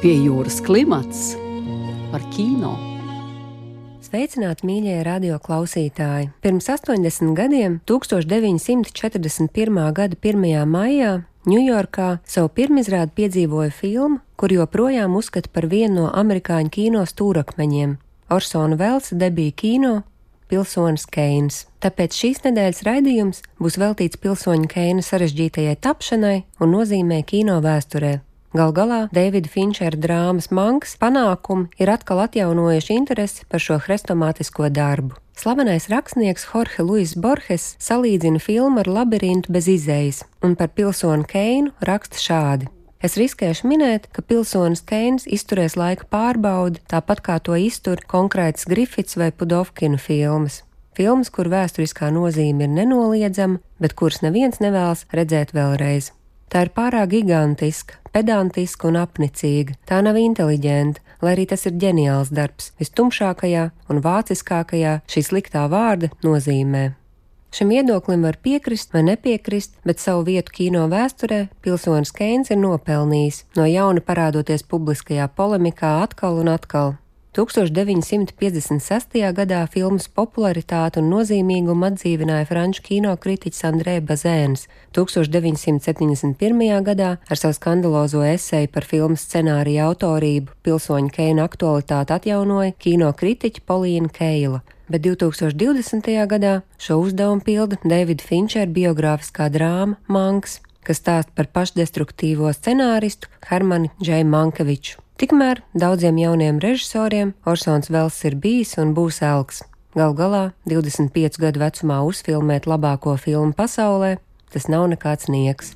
Pie jūras klimats par kino. Sveicināti, mīļie radio klausītāji! Pirms 80 gadiem, 1941. gada 1. maijā, Ņujorkā savu pirmizrādi piedzīvoja filmu, kur joprojām uzskata par vienu no amerikāņu kino stūrakmeņiem - Orsona Velsa debija kino Pilsonis Keins. Tāpēc šīs nedēļas raidījums būs veltīts pilsoņa Keina sarežģītajai tapšanai un nozīmē kino vēsturē. Gal galā Davida Finčera drāmas mankas panākumi ir atkal atjaunojuši interesi par šo hrestomātisko darbu. Slavenais rakstnieks Jorge Luis Borges salīdzina filmu ar labirintu bez izējas, un par pilsoni Keinu raksta šādi. Es riskēšu minēt, ka pilsonis Keins izturēs laika pārbaudi, tāpat kā to iztur konkrēts Griffits vai Pudovkina filmas. Filmas, kur vēsturiskā nozīme ir nenoliedzama, bet kuras neviens nevēlas redzēt vēlreiz. Tā ir pārāk gigantiska, pedantiska un apnicīga. Tā nav inteliģenta, lai arī tas ir ģeniāls darbs, vistumšākajā un vāciskākajā šī sliktā vārda nozīmē. Šim viedoklim var piekrist vai nepiekrist, bet savu vietu kino vēsturē pilsonis Keins ir nopelnījis, no jauna parādoties publiskajā polemikā atkal un atkal. 1956. gadā filmas popularitāti un nozīmīgumu atdzīvināja franču kino kritiķis Andrē Bazēns. 1971. gadā ar savu skandalozo esēju par filmas scenāriju autorību pilsoņu Keina aktualitāti atjaunoja kino kritiķa Polīna Keila bet 2020. gadā šo uzdevumu pilda Davida Finčera biogrāfiskā drāma Manks, kas stāsta par pašdestruktīvo scenāristu Hermanu Džeju Mankeviču. Tikmēr daudziem jauniem režisoriem Orsons Vels ir bijis un būs elks. Gal galā 25 gadu vecumā uzfilmēt labāko filmu pasaulē, tas nav nekāds nieks.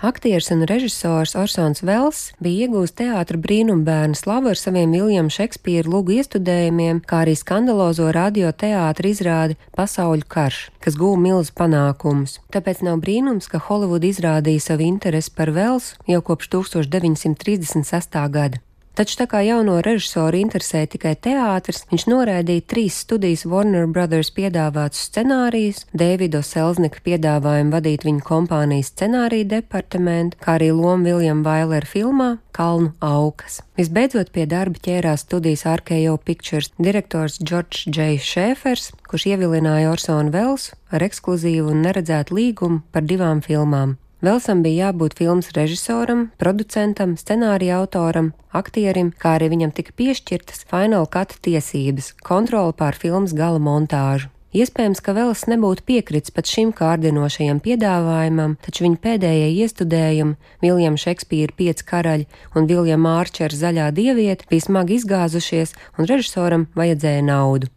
Aktieris un režisors Orsons Vels bija iegūst teātra brīnumbērnu slavu ar saviem Viljama Šekspīra lugu iestudējumiem, kā arī skandalozo radioteātra izrādi Pasauļu karš, kas guva milzu panākumus. Tāpēc nav brīnums, ka Holivuda izrādīja savu interesi par Velsu jau kopš 1936. gada. Taču tā kā jauno režisoru interesē tikai teātris, viņš noraidīja trīs studijas Warner Brothers piedāvātus scenārijus, Dēvido Selznika piedāvājumu vadīt viņa kompānijas scenāriju departamentu, kā arī lomu Viljam Vailera filmā Kalnu aukas. Visbeidzot pie darba ķērās studijas RKO Pictures direktors George J. Šēfers, kurš ievilināja Orsonu Velsu ar ekskluzīvu un neredzētu līgumu par divām filmām. Velsam bija jābūt filmas režisoram, producentam, scenārija autoram, aktierim, kā arī viņam tika piešķirtas Final Cut tiesības, kontrole pār filmas gala montāžu. Iespējams, ka Vels nebūtu piekritis pat šim kārdinošajam piedāvājumam, taču viņa pēdējie iestudējumi, Viljams Šekspīra pieci karaļi un Viljams Ārčers zaļā dieviete, bija smagi izgāzušies, un režisoram vajadzēja naudu.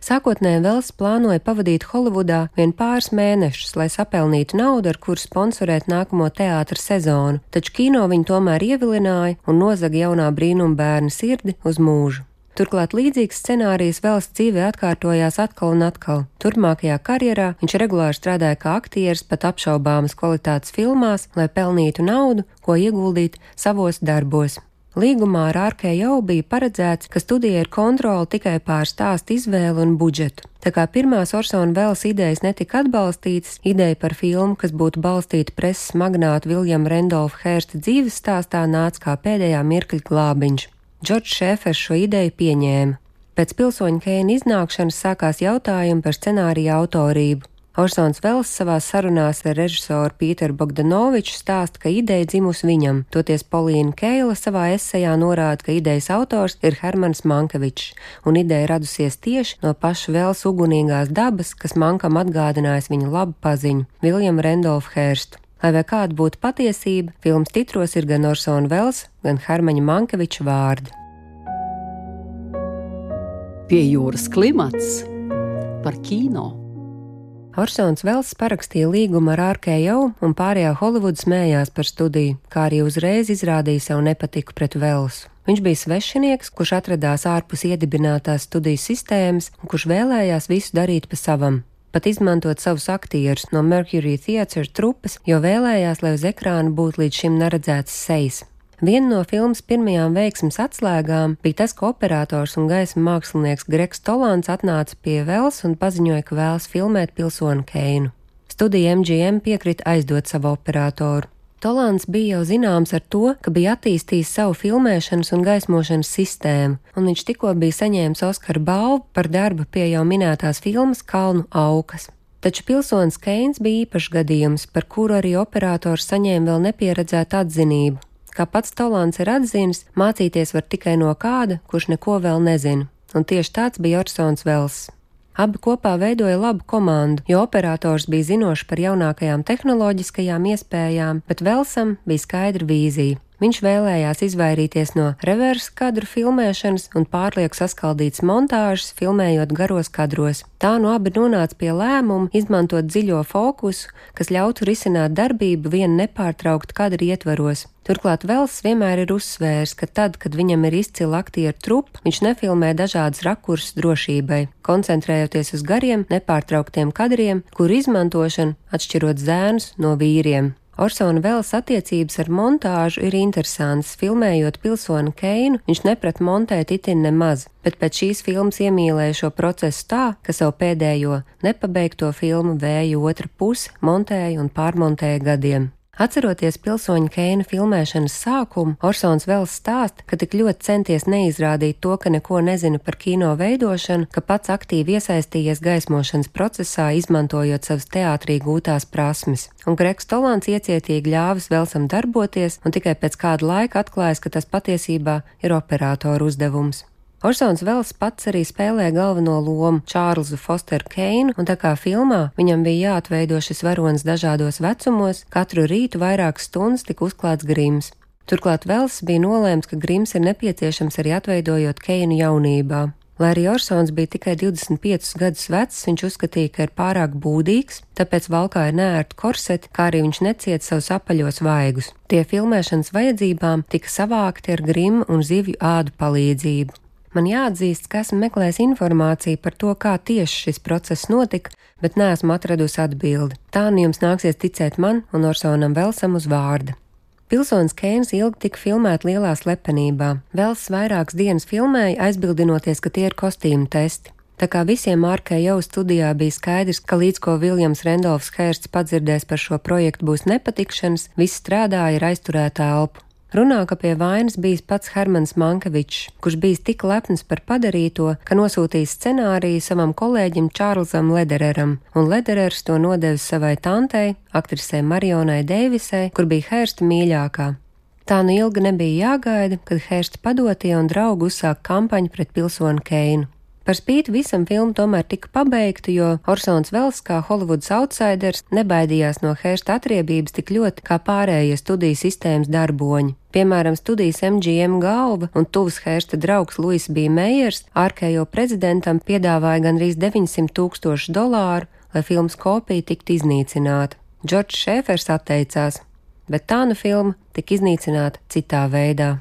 Sākotnēji Vels plānoja pavadīt Holivudā vien pāris mēnešus, lai sapelnītu naudu, ar kuru sponsorēt nākamo teātra sezonu, taču kino viņu tomēr ievilināja un nozaga jaunā brīnuma bērna sirdi uz mūžu. Turklāt līdzīgs scenārijs Vels dzīvē atkārtojās atkal un atkal. Turpmākajā karjerā viņš regulāri strādāja kā aktieris pat apšaubāmas kvalitātes filmās, lai pelnītu naudu, ko ieguldīt savos darbos. Līgumā ar RKO bija paredzēts, ka studija ir kontrola tikai pār stāstu izvēli un budžetu. Tā kā pirmās Orsona Vēles idejas netika atbalstītas, ideja par filmu, kas būtu balstīta preses magnāta Viljama Rendolfa Hērsta dzīves stāstā, nāca kā pēdējā mirkļa glābiņš. Džordžs Šēfers šo ideju pieņēma. Pēc pilsoņa Keina iznākšanas sākās jautājumi par scenārija autorību. Orsons Vels savā sarunās ar režisoru Pīteru Bogdanoviču stāsta, ka ideja dzimusi viņam, toties Polīna Keila savā esejā norāda, ka idejas autors ir Hermans Mankevičs, un ideja radusies tieši no paša Vels ugunīgās dabas, kas Mankam atgādinājis viņa labu paziņu - Viljamu Rendolfu Hērstu. Lai vai kāda būtu patiesība, filmas titros ir gan Orsona Vels, gan Hermaņa Mankeviča vārdi. Pie jūras klimats par kino. Orsons Vels parakstīja līgumu ar RKO un pārējā Holivuda smējās par studiju, kā arī uzreiz izrādīja savu nepatiku pret Velsu. Viņš bija svešinieks, kurš atradās ārpus iedibinātās studijas sistēmas un kurš vēlējās visu darīt pa savam. Pat izmantot savus aktierus no Mercury Theatre trupas, jo vēlējās, lai uz ekrāna būtu līdz šim neredzēts sejas. Viena no filmas pirmajām veiksmes atslēgām bija tas, ka operators un gaisma mākslinieks Gregs Tolāns atnāca pie Vels un paziņoja, ka vēlas filmēt pilsonu Keinu. Studija MGM piekrita aizdot savu operatoru. Tolāns bija jau zināms ar to, ka bija attīstījis savu filmēšanas un gaismošanas sistēmu, un viņš tikko bija saņēmis Oskara balvu par darbu pie jau minētās filmas Kalnu aukas. Taču pilsonis Keins bija īpašs gadījums, par kuru arī operators saņēma vēl nepieredzētu atzinību. Kā pats Tolāns ir atzinis, mācīties var tikai no kāda, kurš neko vēl nezina, un tieši tāds bija Orsons Vels. Abi kopā veidoja labu komandu, jo operators bija zinošs par jaunākajām tehnoloģiskajām iespējām, bet Velsam bija skaidra vīzija. Viņš vēlējās izvairīties no reverse kadru filmēšanas un pārlieku saskaldītas montāžas, filmējot garos kadros. Tā nu abi nonāca pie lēmuma izmantot dziļo fokusu, kas ļautu risināt darbību vien nepārtraukt kadru ietvaros. Turklāt Vels vienmēr ir uzsvērs, ka tad, kad viņam ir izcila aktieru trupa, viņš nefilmē dažādas rakursus drošībai, koncentrējoties uz gariem, nepārtrauktiem kadriem, kur izmantošana atšķirot zēnus no vīriem. Orsona Vels attiecības ar montāžu ir interesants. Filmējot pilsoni Keinu, viņš neprat montēt itin nemaz, bet pēc šīs filmas iemīlēja šo procesu tā, ka savu pēdējo nepabeigto filmu vēju otra puse montēja un pārmontēja gadiem. Atceroties pilsoņa Keina filmēšanas sākumu, Orsons vēl stāst, ka tik ļoti centies neizrādīt to, ka neko nezina par kino veidošanu, ka pats aktīvi iesaistījies gaismošanas procesā, izmantojot savas teātrī gūtās prasmes. Un Gregs Tolāns iecietīgi ļāvis Velsam darboties, un tikai pēc kāda laika atklājas, ka tas patiesībā ir operātoru uzdevums. Orsons Vels pats arī spēlē galveno lomu Čārlzu Fosteru Keinu, un tā kā filmā viņam bija jāatveido šis varonis dažādos vecumos, katru rītu vairākas stundas tika uzklāts grims. Turklāt Vels bija nolēms, ka grims ir nepieciešams arī atveidojot Keinu jaunībā. Lai arī Orsons bija tikai 25 gadus vecs, viņš uzskatīja, ka ir pārāk būdīgs, tāpēc valkāja neērtu korseti, kā arī viņš neciet savus apaļos vaigus. Tie filmēšanas vajadzībām tika savākti ar grimu un zivju ādu palīdzību. Man jāatzīst, ka esmu meklējis informāciju par to, kā tieši šis process notika, bet neesmu atradusi atbildi. Tā nu jums nāksies ticēt man un Orsonam Velsam uz vārda. Pilsonis Keins ilgi tika filmēts lielā slepenībā. Vels vairākas dienas filmēja, aizbildinoties, ka tie ir kostīmu testi. Tā kā visiem ārkai jau studijā bija skaidrs, ka līdz ko Viljams Rendolfs Hērsts padzirdēs par šo projektu būs nepatikšanas, viss strādāja ar aizturētā elpu. Runā, ka pie vainas bijis pats Hermans Mankevičs, kurš bijis tik lepns par padarīto, ka nosūtījis scenāriju savam kolēģim Čārlzam Ledereram, un Lederers to nodevis savai tantei, aktrisei Marionai Deivisai, kur bija Hērsta mīļākā. Tā nu ilgi nebija jāgaida, kad Hērsta padotie un draugi uzsāk kampaņu pret pilsoni Keinu. Par spīti visam filmu tomēr tika pabeigta, jo Orsons Vels kā Holivudas outsiders nebaidījās no Hērsta atriebības tik ļoti kā pārējie studiju sistēmas darboņi. Piemēram, studijas MGM galva un tuvs Hērsta draugs Luis B. Meijers ārkējo prezidentam piedāvāja gandrīz 900 tūkstošu dolāru, lai filmas kopija tiktu iznīcināta. Džordžs Šēfers atteicās, bet tā nu filma tika iznīcināta citā veidā.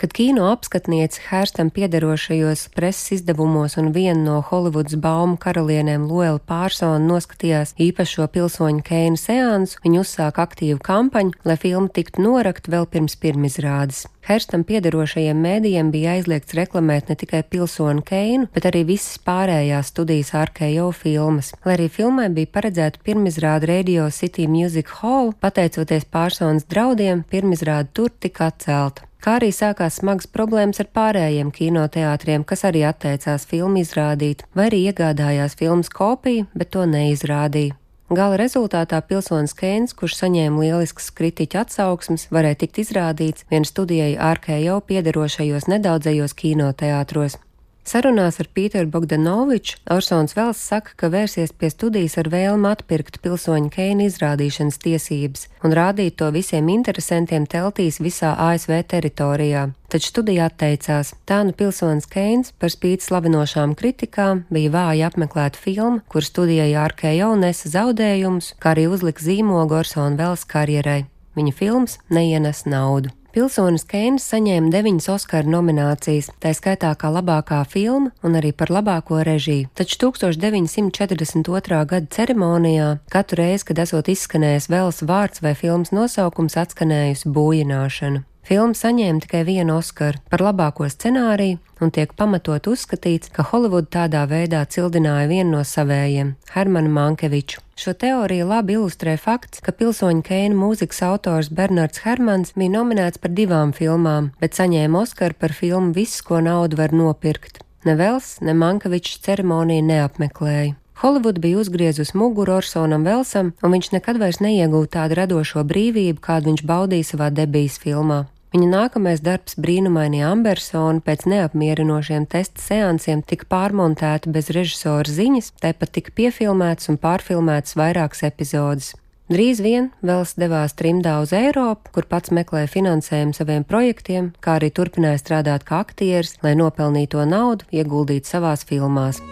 Kad kino apskatniece Hērstam piederošajos preses izdevumos un viena no Holivudas baumu karalienēm Loela Pārsona noskatījās īpašo pilsoņu Keina seansu, viņa uzsāka aktīvu kampaņu, lai filma tiktu norakt vēl pirms pirmizrādes. Herstam piederošajiem mēdījiem bija aizliegts reklamēt ne tikai pilsoni Keinu, bet arī visas pārējās studijas ārkējo filmas. Lai arī filmai bija paredzēta pirmizrāde Radio City Music Hall, pateicoties pārsonas draudiem, pirmizrāde tur tika atcelta kā arī sākās smagas problēmas ar pārējiem kinoteātriem, kas arī atteicās filmu izrādīt, vai arī iegādājās filmas kopiju, bet to neizrādīja. Gala rezultātā pilsonis Keins, kurš saņēma lieliskas kritiķu atsauksmes, varēja tikt izrādīts vien studijai ārkējo piederošajos nedaudzajos kinoteātros. Sarunās ar Pīteru Bogdanoviču Orsons Vels saka, ka vērsies pie studijas ar vēlmu atpirkt pilsoņu Keina izrādīšanas tiesības un rādīt to visiem interesantiem teltīs visā ASV teritorijā. Taču studija atteicās. Tā nu pilsonis Keins par spīti slavinošām kritikām bija vāji apmeklēta filma, kur studijai ārkējo nesa zaudējumus, kā arī uzlika zīmogu Orsona Vels karjerai. Viņa filmas neienes naudu. Pilsonis Keinis saņēma deviņas Oskara nominācijas, tā skaitā kā labākā filma un arī par labāko režiju. Taču 1942. gada ceremonijā katru reizi, kad esot izskanējis vēls vārds vai filmas nosaukums, atskanējusi būjināšana. Filma saņēma tikai vienu Oskaru par labāko scenāriju un tiek pamatot uzskatīts, ka Holivuda tādā veidā cildināja vienu no savējiem - Hermanu Mankeviču. Šo teoriju labi ilustrē fakts, ka pilsoņu Keina mūzikas autors Bernards Hermans bija nominēts par divām filmām, bet saņēma Oskaru par filmu Viss, ko naudu var nopirkt. Ne Vels, ne Mankevičs ceremoniju neapmeklēja. Holivuda bija uzgriezusi muguru Orsonam Velsam, un viņš nekad vairs neiegūta tādu radošo brīvību, kādu viņš baudīja savā debijas filmā. Viņa nākamais darbs, brīnumainie Ambersona, pēc neapmierinošiem testa seansiem tika pārmontēta bez režisora ziņas, tāpat tika piefilmēts un pārfilmēts vairākas epizodes. Drīz vien Vels devās trimdā uz Eiropu, kur pats meklēja finansējumu saviem projektiem, kā arī turpināja strādāt kā aktieris, lai nopelnīto naudu ieguldītu savās filmās.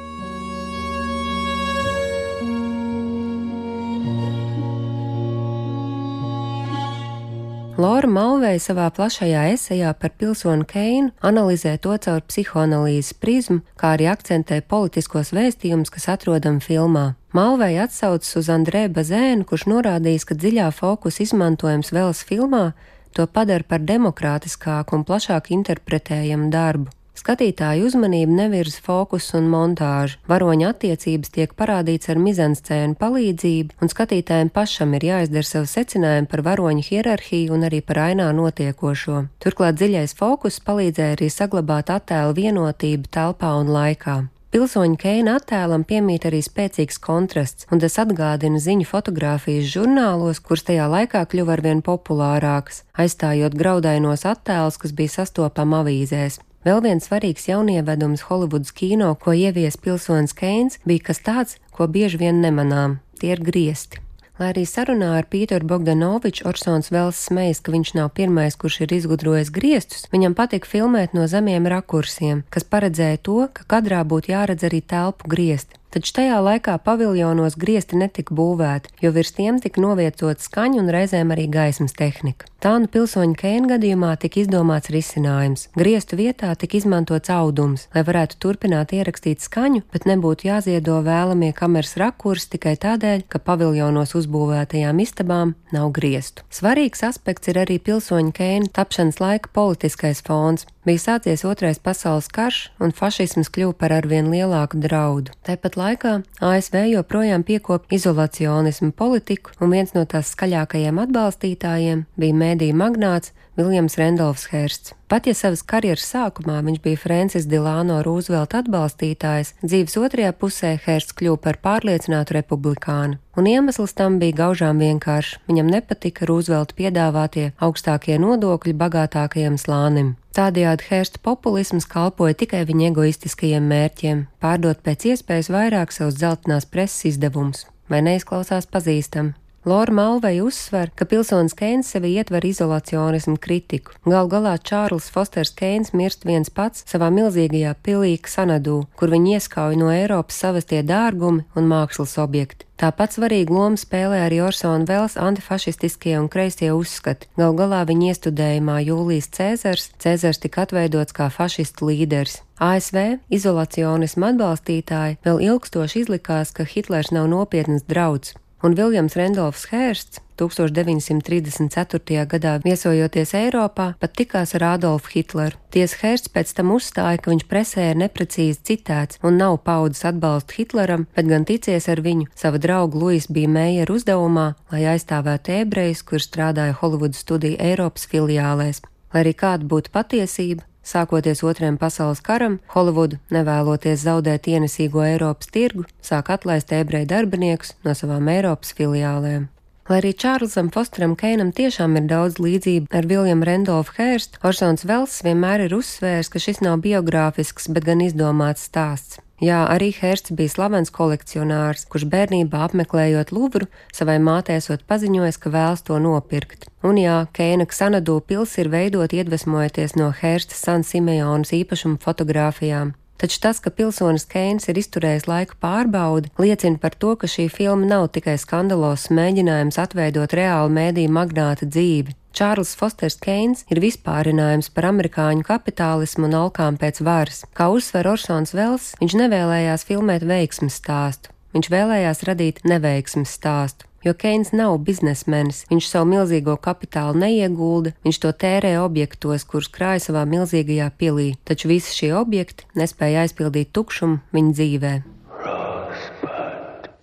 Lora Malvēja savā plašajā esejā par pilsoni Keinu analizē to caur psihoanalīzes prizmu, kā arī akcentē politiskos vēstījumus, kas atrodami filmā. Malvēja atsaucas uz Andrē Bazēnu, kurš norādījis, ka dziļā fokusa izmantojums vēlas filmā to padara par demokrātiskāku un plašāk interpretējamu darbu. Skatītāju uzmanību nevirza fokus un montāža. Varoņa attiecības tiek parādīts ar mizanscēnu palīdzību, un skatītājiem pašam ir jāizdara savu secinājumu par varoņu hierarhiju un arī par ainā notiekošo. Turklāt dziļais fokus palīdzēja arī saglabāt attēlu vienotību telpā un laikā. Pilsoņa Keina attēlam piemīt arī spēcīgs kontrasts, un tas atgādina ziņu fotografijas žurnālos, kuras tajā laikā kļuva arvien populārākas, aizstājot graudainos attēlus, kas bija sastopami avīzēs. Vēl viens svarīgs jaunievedums Holivudas kino, ko ievies pilsonis Keins, bija kas tāds, ko bieži vien nemanām - tie ir griesti. Lai arī sarunā ar Pīteru Bogdanoviču Orsons Vels smējas, ka viņš nav pirmais, kurš ir izgudrojis griestus, viņam patika filmēt no zemiem rakursiem, kas paredzēja to, ka kadrā būtu jāredz arī telpu griesti. Taču tajā laikā paviljonos griezti netika būvēti, jo virs tiem tika novietot skaņu un reizēm arī gaismas tehnika. Tā nu pilsoņa Keina gadījumā tika izdomāts risinājums. Griestu vietā tika izmantots audums, lai varētu turpināt ierakstīt skaņu, bet nebūtu jāziedo vēlamie kameras rakurs tikai tādēļ, ka paviljonos uzbūvētajām istabām nav griestu. Svarīgs aspekts ir arī pilsoņa Keina tapšanas laika politiskais fons. Bija sācies otrais pasaules karš, un fašisms kļuva par arvien lielāku draudu. Tāpat laikā ASV joprojām piekopja izolacionismu politiku, un viens no tās skaļākajiem atbalstītājiem bija mēdīja magnāts Viljams Rendolfs Hersts. Pat ja savas karjeras sākumā viņš bija Francis Dilāno Rūzvelta atbalstītājs, dzīves otrajā pusē Hersts kļuva par pārliecinātu republikānu. Un iemesls tam bija gaužām vienkāršs. Viņam nepatika Rūzvelta piedāvātie augstākie nodokļi bagātākajam slānim. Tādējādi Hersta populisms kalpoja tikai viņa egoistiskajiem mērķiem - pārdot pēc iespējas vairāk savus dzeltenās preses izdevumus. Vai neizklausās pazīstami? Lora Malvei uzsver, ka pilsonis Keins sevi ietver izolacionismu kritiku. Gal galā Čārls Fosters Keins mirst viens pats savā milzīgajā pilī Sanadū, kur viņi ieskauj no Eiropas savastie dārgumi un mākslas objekti. Tāpat svarīgu lomu spēlē arī Orsona Vels antifašistiskie un kreisie uzskati. Gal galā viņa iestudējumā Jūlijas Cēzars, Cēzars tika atveidots kā fašistu līderis. ASV izolacionismu atbalstītāji vēl ilgstoši izlikās, ka Hitlers nav nopietnas drauds, un Viljams Rendolfs Hērsts 1934. gadā viesojoties Eiropā, pat tikās ar Adolfu Hitleru. Tiesa Hērsts pēc tam uzstāja, ka viņš presē ir neprecīzi citēts un nav paudzes atbalstu Hitleram, bet gan ticies ar viņu sava drauga Luisa bija Meijera uzdevumā, lai aizstāvētu ebrejus, kur strādāja Holivudas studiju Eiropas filiālēs. Lai arī kāda būtu patiesība, Sākoties otrajam pasaules karam, Holivuda, nevēloties zaudēt ienesīgo Eiropas tirgu, sāk atlaist ebreju darbiniekus no savām Eiropas filiālēm. Lai arī Čārlzam Fosteram Keinam tiešām ir daudz līdzību ar Viljamu Rendolfu Hērstu, Orsons Vels vienmēr ir uzsvērs, ka šis nav biogrāfisks, bet gan izdomāts stāsts. Jā, arī Hersts bija slavens kolekcionārs, kurš bērnībā apmeklējot Luvru, savai mātei esot paziņojis, ka vēlas to nopirkt. Un jā, Keina Ksanadu pils ir veidot iedvesmojoties no Hersta San Simeonas īpašuma fotografijām. Taču tas, ka pilsonis Keins ir izturējis laiku pārbaudi, liecina par to, ka šī filma nav tikai skandalos mēģinājums atveidot reālu mēdīju magnāta dzīvi. Čārls Fosters Keins ir vispārinājums par amerikāņu kapitālismu un alkām pēc varas. Kā uzsver Orsons Vels, viņš nevēlējās filmēt veiksmes stāstu, viņš vēlējās radīt neveiksmes stāstu. Jo Keins nav biznesmenis, viņš savu milzīgo kapitālu neiegulda, viņš to tērē objektos, kurus krāja savā milzīgajā pilī, taču visi šie objekti nespēja aizpildīt tukšumu viņa dzīvē.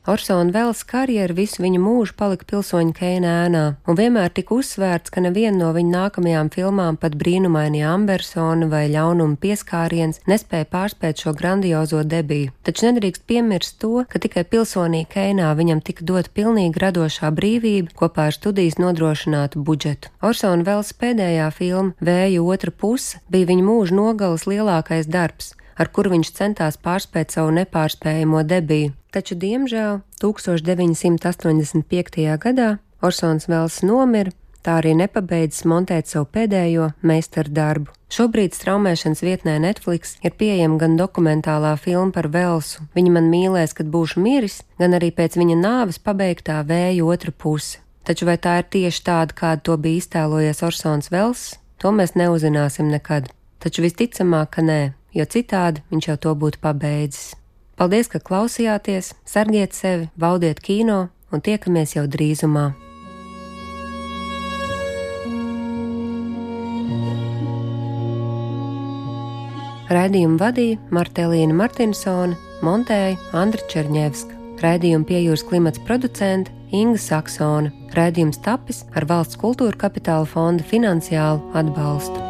Orsona Vels karjera visu viņa mūžu palika pilsoņa Keina ēnā, un vienmēr tika uzsvērts, ka neviena no viņa nākamajām filmām, pat brīnumainie Ambersona vai ļaunuma pieskāriens, nespēja pārspēt šo grandiozo debiju. Taču nedrīkst piemirst to, ka tikai pilsonī Keinā viņam tika dot pilnīgi radošā brīvība kopā ar studijas nodrošinātu budžetu. Orsona Vels pēdējā filma Vēja otra puse bija viņa mūža nogales lielākais darbs ar kuru viņš centās pārspēt savu nepārspējamo debiju. Taču, diemžēl, 1985. gadā Orsons Vels nomira, tā arī nepabeidzis montēt savu pēdējo meistaru darbu. Šobrīd straumēšanas vietnē Netflix ir pieejama gan dokumentālā filma par Velsu, viņa man mīlēs, kad būšu miris, gan arī pēc viņa nāves pabeigtā vēja otra puse. Taču vai tā ir tieši tāda, kāda to bija iztēlojies Orsons Vels, to mēs neuzzināsim nekad. Taču visticamāk, ka nē, jo citādi viņš jau to būtu pabeidzis. Paldies, ka klausījāties, sargiet sevi, baudiet kino un tiekamies jau drīzumā! Raidījumu vadīja Martelīna Martinsone, montēja Andra Černievska. Raidījumu piejūras klimats producente Inga Saksona. Raidījums tapis ar valsts kultūra kapitāla fonda finansiālu atbalstu.